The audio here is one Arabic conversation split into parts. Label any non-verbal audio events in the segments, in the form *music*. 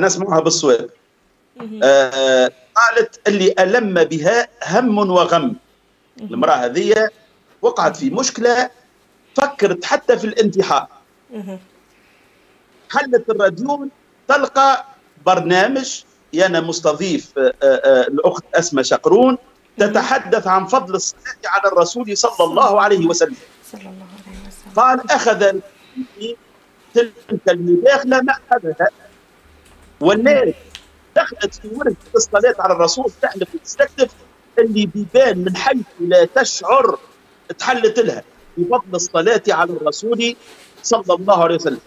نسمعها بالصواب آه قالت اللي ألم بها هم وغم. المرأة هذه وقعت في مشكلة فكرت حتى في الانتحار. حلت الراديو تلقى برنامج أنا مستضيف آه، آه، الأخت أسماء شقرون تتحدث عن فضل الصلاة على الرسول صلى الله عليه وسلم. صلى الله عليه وسلم. قال أخذ تلك المداخلة ما أخذها. والناس دخلت في ورد الصلاة على الرسول تحلف وتستكتف اللي بيبان من حيث لا تشعر تحلت لها بفضل الصلاة على الرسول صلى الله عليه وسلم.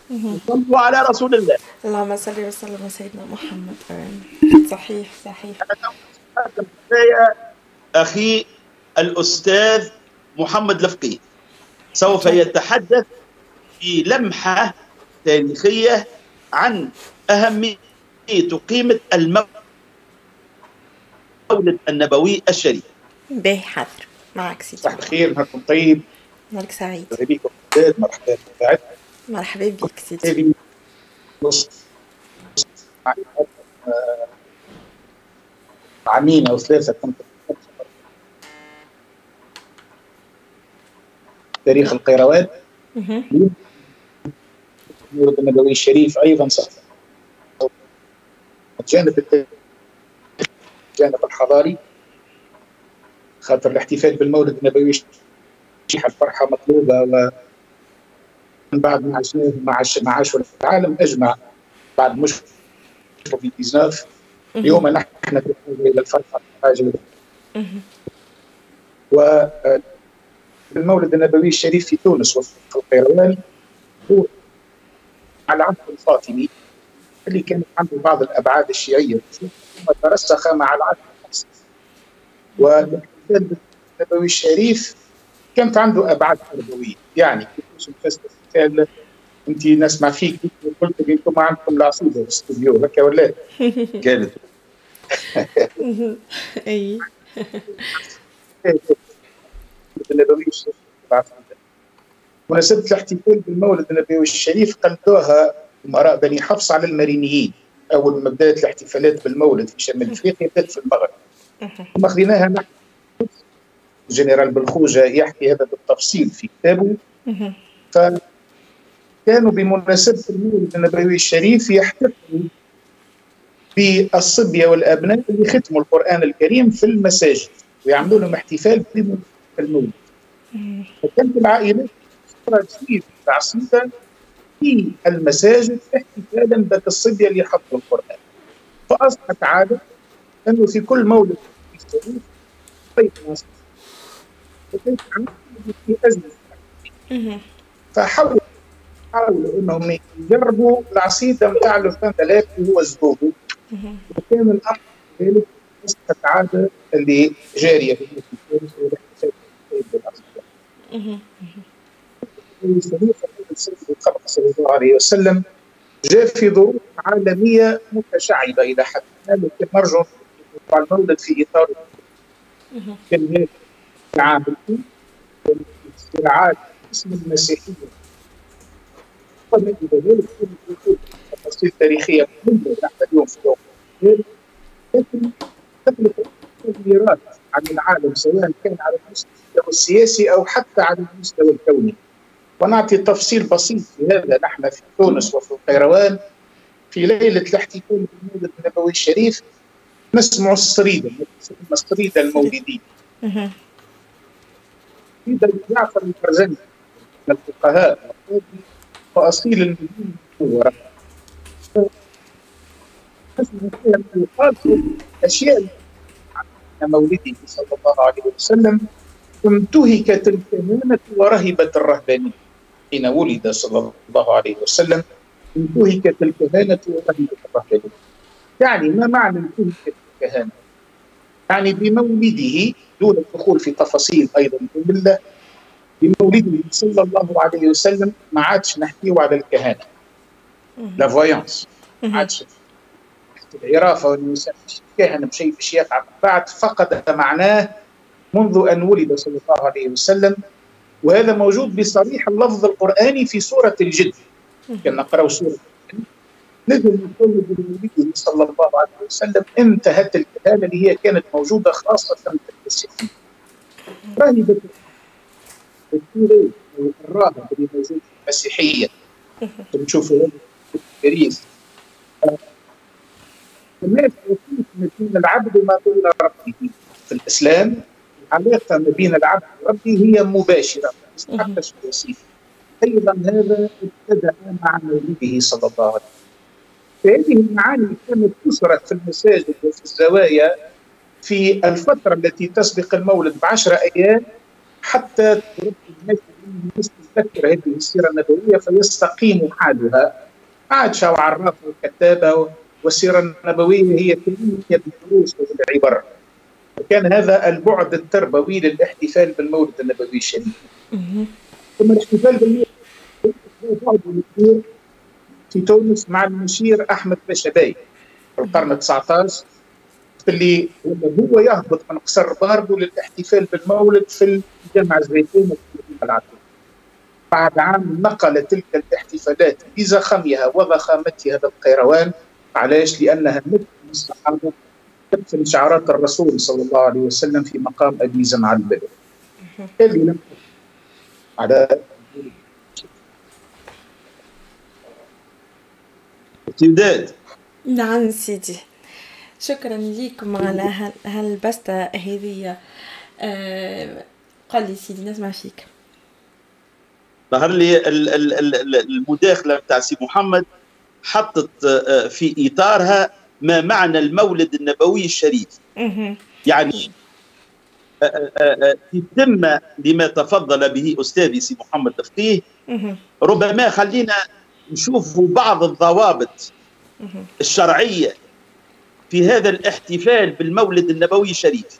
صلوا على رسول الله. اللهم صل وسلم على سيدنا محمد. صحيح صحيح. أخي الأستاذ محمد لفقي سوف يتحدث في لمحة تاريخية عن أهمية قيمة المولد النبوي الشريف. به حذر. معك سيدي. صباح الخير نهاركم طيب. نهارك سعيد. بكم. مرحبا مرحبا بك سيدي. عامين أو ثلاثة. كنت تاريخ القيروان المولد النبوي الشريف أيضا صح الجانب الجانب الحضاري. خاطر الاحتفال بالمولد النبوي الفرحه مطلوبة و من بعد ما عشناه مع مع العالم أجمع بعد مش في 19 اليوم نحن في إلى الفرحه حاجة و المولد النبوي الشريف في تونس وفي القيروان هو على عهد الفاطمي اللي كانت عنده بعض الأبعاد الشيعية. ثم ترسخ مع العهد والاحتفال النبوي الشريف كانت عنده أبعاد تربويه يعني انت نسمع فيك قلت أنتم ما عندكم العصيده في الاستوديو هكا ولا؟ *laughs* كانت *laughs* أي. النبوي الشريف مناسبة الاحتفال بالمولد النبوي الشريف قلدوها أمراء بني حفص على المارينيين أول ما بدأت الاحتفالات بالمولد في شمال أفريقيا بدأت في المغرب. ثم خذيناها نحن جنرال بالخوجة يحكي هذا بالتفصيل في كتابه. فكانوا بمناسبة المولد النبوي الشريف يحتفلوا بالصبية والأبناء اللي ختموا القرآن الكريم في المساجد ويعملوا لهم احتفال بمولد المولد فكانت العائلات العصيدة في المساجد احتفالا بالصبية اللي حفظوا القرآن. فأصبحت عادة أنه في كل مولد في بيت ناس في أزمة. فحاولوا حاولوا إنهم يجربوا العصيده نتاع الفندلات اللي هو الزبوب وكان الأمر ذلك أصبحت عادة اللي جاريه في الاحتفال صلى الله عليه وسلم جاء في ظروف عالمية متشعبة إلى حد ما لكن نرجو المولد في إطار كان عام صراعات اسم المسيحية. ومن ذلك تفاصيل تاريخية مهمة نحن اليوم في يوم لكن تكلفة تغييرات عن العالم سواء كان على المستوى السياسي أو حتى على المستوى الكوني. ونعطي تفصيل بسيط في هذا. نحن في تونس وفي القيروان في ليلة الاحتفال بالمولد النبوي الشريف نسمع الصريدة الصريدة المولدية صريدة جعفر الفرزني من الفقهاء وأصيل المدينة المنورة. نسمع فيها من أشياء مولده صلى الله عليه وسلم انتهكت الكهنة ورهبت الرهبانية. حين ولد صلى الله عليه وسلم انتهكت الكهانة ورهبت الرهبانية يعني ما معنى انتهكت الكهانة؟ يعني بمولده دون الدخول في تفاصيل أيضا بالله بمولده صلى الله عليه وسلم ما عادش نحكيه على الكهانة. لا فويونس ما عادش. العرافة والنساء الكاهن بشيء باش يقع بعد فقد معناه منذ أن ولد صلى الله عليه وسلم وهذا موجود بصريح اللفظ القرآني في سورة الجن كان نقرأ سورة نجم نقول بمولده صلى الله عليه وسلم انتهت الكهانه اللي هي كانت موجودة خاصة في. راهبه الكوري الراهب اللي موجود في المسيحيه نشوفوا في باريس الناس ما بين العبد وما بين ربه في الإسلام العلاقه ما بين العبد وربه هي تستحقش وسيله أيضا هذا ابتدأ مع مولده صلى الله عليه وسلم. فهذه المعاني كانت تسرد في المساجد وفي الزوايا في الفترة التي تسبق المولد بعشرة أيام حتى الناس الناس تتذكر هذه السيرة النبوية فيستقيم حالها. عاد شاو عرافة وكتابة والسيرة النبوية هي كمية بالدروس وبالعبر وكان هذا البعد التربوي للاحتفال بالمولد النبوي الشريف. ثم الاحتفال بالمولد في تونس مع المشير أحمد باشا في القرن 19 اللي هو يهبط من قصر باردو للاحتفال بالمولد في الجامع الزيتون في بعد عام نقل تلك الاحتفالات بزخمها وضخامتها بالقيروان علاش؟ لأنها مثل الصحابه تمثل شعارات الرسول صلى الله عليه وسلم في مقام أبي زمع البدر. اللي لم على امتداد نعم سيدي. شكرا لكم على هالبسطة هذه. آه قال لي سيدي نسمع فيك. ظهر لي المداخلة بتاع سي محمد حطت آه، في إطارها ما معنى المولد النبوي الشريف. يعني تتم آه، آه، لما تفضل به أستاذي سي محمد الفقيه ربما خلينا نشوف بعض الضوابط الشرعية في هذا الاحتفال بالمولد النبوي الشريف.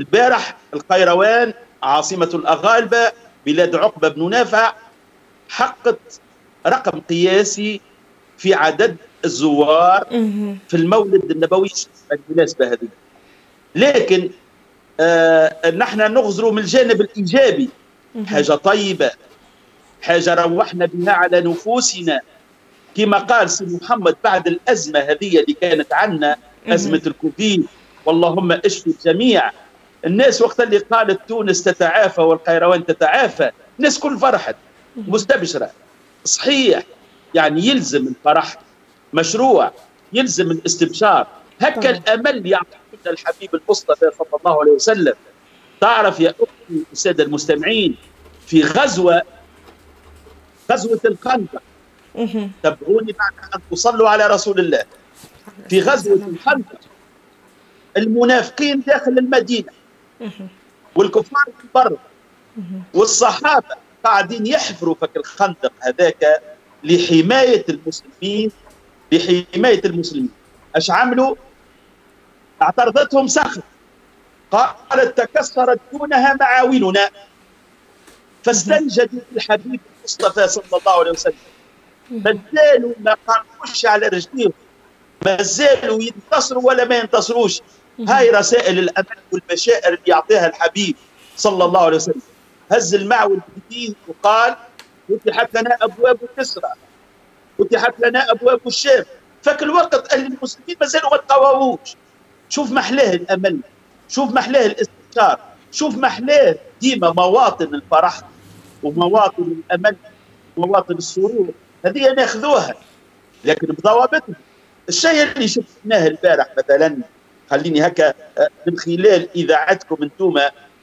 البارح القيروان عاصمة الأغالبة بلاد عقبة بن نافع حققت رقم قياسي في عدد الزوار في المولد النبوي بالمناسبه هذه. لكن آه نحن نغزر من الجانب الإيجابي. حاجة طيبة. حاجة روحنا بها على نفوسنا. كما قال سي محمد بعد الأزمة هذه اللي كانت عنا أزمة الكوفيد. واللهم اشفي الجميع. الناس وقت اللي قالت تونس تتعافى والقيروان تتعافى الناس كل فرحت. مستبشرة. صحيح. يعني يلزم الفرح. مشروع يلزم الاستبشار هكا الأمل يعطينا الحبيب المصطفى صلى الله عليه وسلم. تعرف يا أختي السادة المستمعين في غزوة غزوة الخندق تبعوني بعد أن تصلوا على رسول الله. في غزوة الخندق المنافقين داخل المدينة. والكفار في البر والصحابة قاعدين يحفروا فك الخندق هذاك لحماية المسلمين لحماية المسلمين. إيش عملوا؟ اعترضتهم صخر قالت تكسرت دونها معاوننا. فاستنجدوا الحبيب المصطفى صلى الله عليه وسلم. ما زالوا ما قاموش على رجليهم. ما زالوا ينتصروا ولا ما ينتصروش. هاي رسائل الامل والبشائر اللي يعطيها الحبيب صلى الله عليه وسلم. هز المعول الجديد وقال فتحت لنا أبواب كسرى فتحت لنا أبواب الشام فك الوقت المسلمين ما زالوا ما تقاوموش. شوف محلاه الأمل شوف محلاه الاستقرار شوف محلاه ديما مواطن الفرح ومواطن الأمل ومواطن السرور. هذه ناخذوها لكن بضوابطها الشيء اللي شفناه البارح مثلا خليني هكا آه، من خلال إذاعتكم أنتم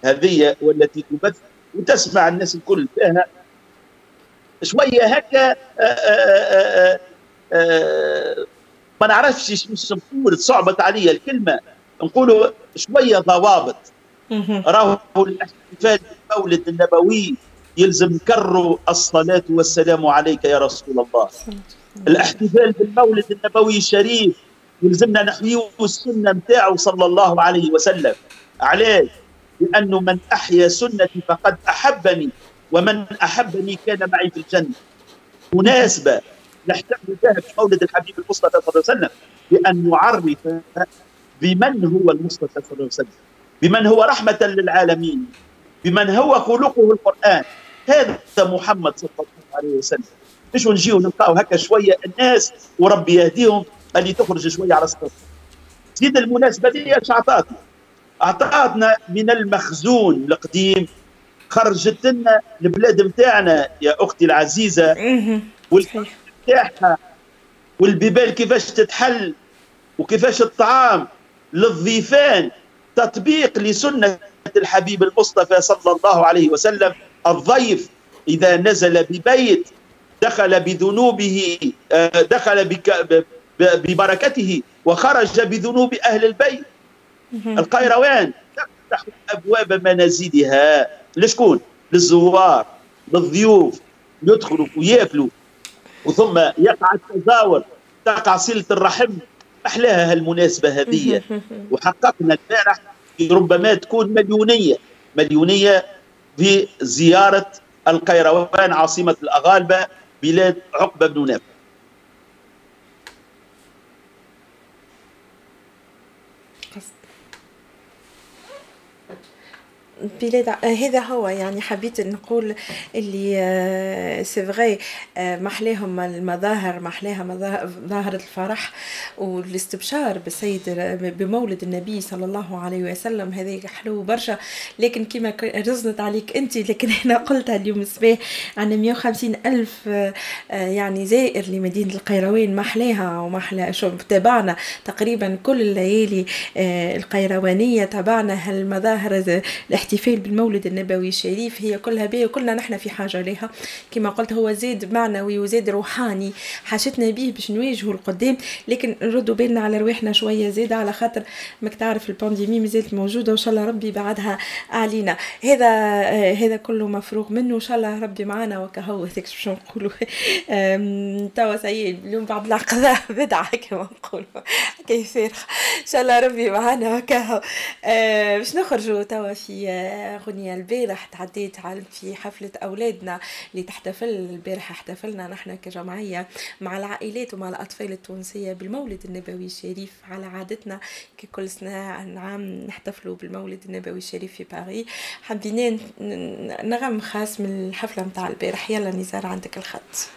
هذه والتي تبث وتسمع الناس الكل فيها شوية هكا آه، آه، ما نعرفش مش نقول صعبت علي الكلمة. نقولوا شوية ضوابط. راهو الاحتفال بالمولد النبوي يلزم نكرروا الصلاة والسلام عليك يا رسول الله. الاحتفال بالمولد النبوي الشريف يلزمنا نحييه السنة نتاعه صلى الله عليه وسلم. علاش؟ لأنه من أحيا سنتي فقد أحبني. ومن أحبني كان معي في الجنة. مناسبة نحتفل بها بمولد الحبيب المصطفى صلى الله عليه وسلم بأن نعرف بمن هو المصطفى صلى الله عليه وسلم. بمن هو رحمة للعالمين. بمن هو خلقه القرآن. هذا محمد صلى الله عليه وسلم. مش نجيو نلقاو هكا شوية الناس وربي يهديهم اللي تخرج شوية على السطح. زيد المناسبة دي اش عطاتنا أعطاتنا من المخزون القديم خرجت لنا البلاد نتاعنا يا أختي العزيزة. والفتاحه والبيبان كيفاش تتحل وكيفاش الطعام للضيفان. تطبيق لسنة الحبيب المصطفى صلى الله عليه وسلم. الضيف إذا نزل ببيت دخل بذنوبه آه، دخل ببركته وخرج بذنوب أهل البيت. القيروان تفتح أبواب منازلها. لشكون؟ للزوار للضيوف يدخلوا وياكلوا. وثم يقع التزاور تقع صلة الرحم. أحلاها هالمناسبة هذه *laughs* وحققنا البارح ربما تكون مليونية. مليونية في زيارة القيروان عاصمة الأغالبة بلاد عقبة بن نافع. بلاد هذا هو يعني حبيت نقول اللي سي فغي محلاهم المظاهر محلاها مظاهر الفرح والاستبشار بالسيد بمولد النبي صلى الله عليه وسلم. هذا حلو برشا. لكن كما رزنت عليك أنت لكن *laughs* أنا قلتها اليوم الصباح عندنا 150 ألف يعني زائر لمدينة القيروان محلاها ومحلى شو تابعنا تقريبا كل الليالي القيروانية تابعنا هالمظاهر الاحتفال بالمولد النبوي الشريف هي كلها بيه وكلنا نحن في حاجة لها كما قلت هو زاد معنوي وزاد روحاني حاجتنا به باش نواجهه القدام. لكن نردوا بالنا على رواحنا شوية زاد على خاطر ماك تعرف البانديمي مازالت موجودة وإن شاء الله ربي بعدها علينا هذا آه هذا كله مفروغ منه وإن شاء الله ربي معنا وكهو. *laughs* هذاك باش نقولوا؟ توا سيد اليوم بعد العقدة بدعة كما نقولوا. كيف إن شاء الله ربي معنا وكهو. آه باش نخرجوا توا في غنية البارح تعديت في حفلة أولادنا اللي تحتفل البارح احتفلنا نحن كجمعية مع العائلات ومع الأطفال التونسية بالمولد النبوي الشريف على عادتنا ككل سنة عام نحتفلوا بالمولد النبوي الشريف في باريس. حبينا نغم خاص من الحفلة متاع البارح. يلا نزار عندك الخط.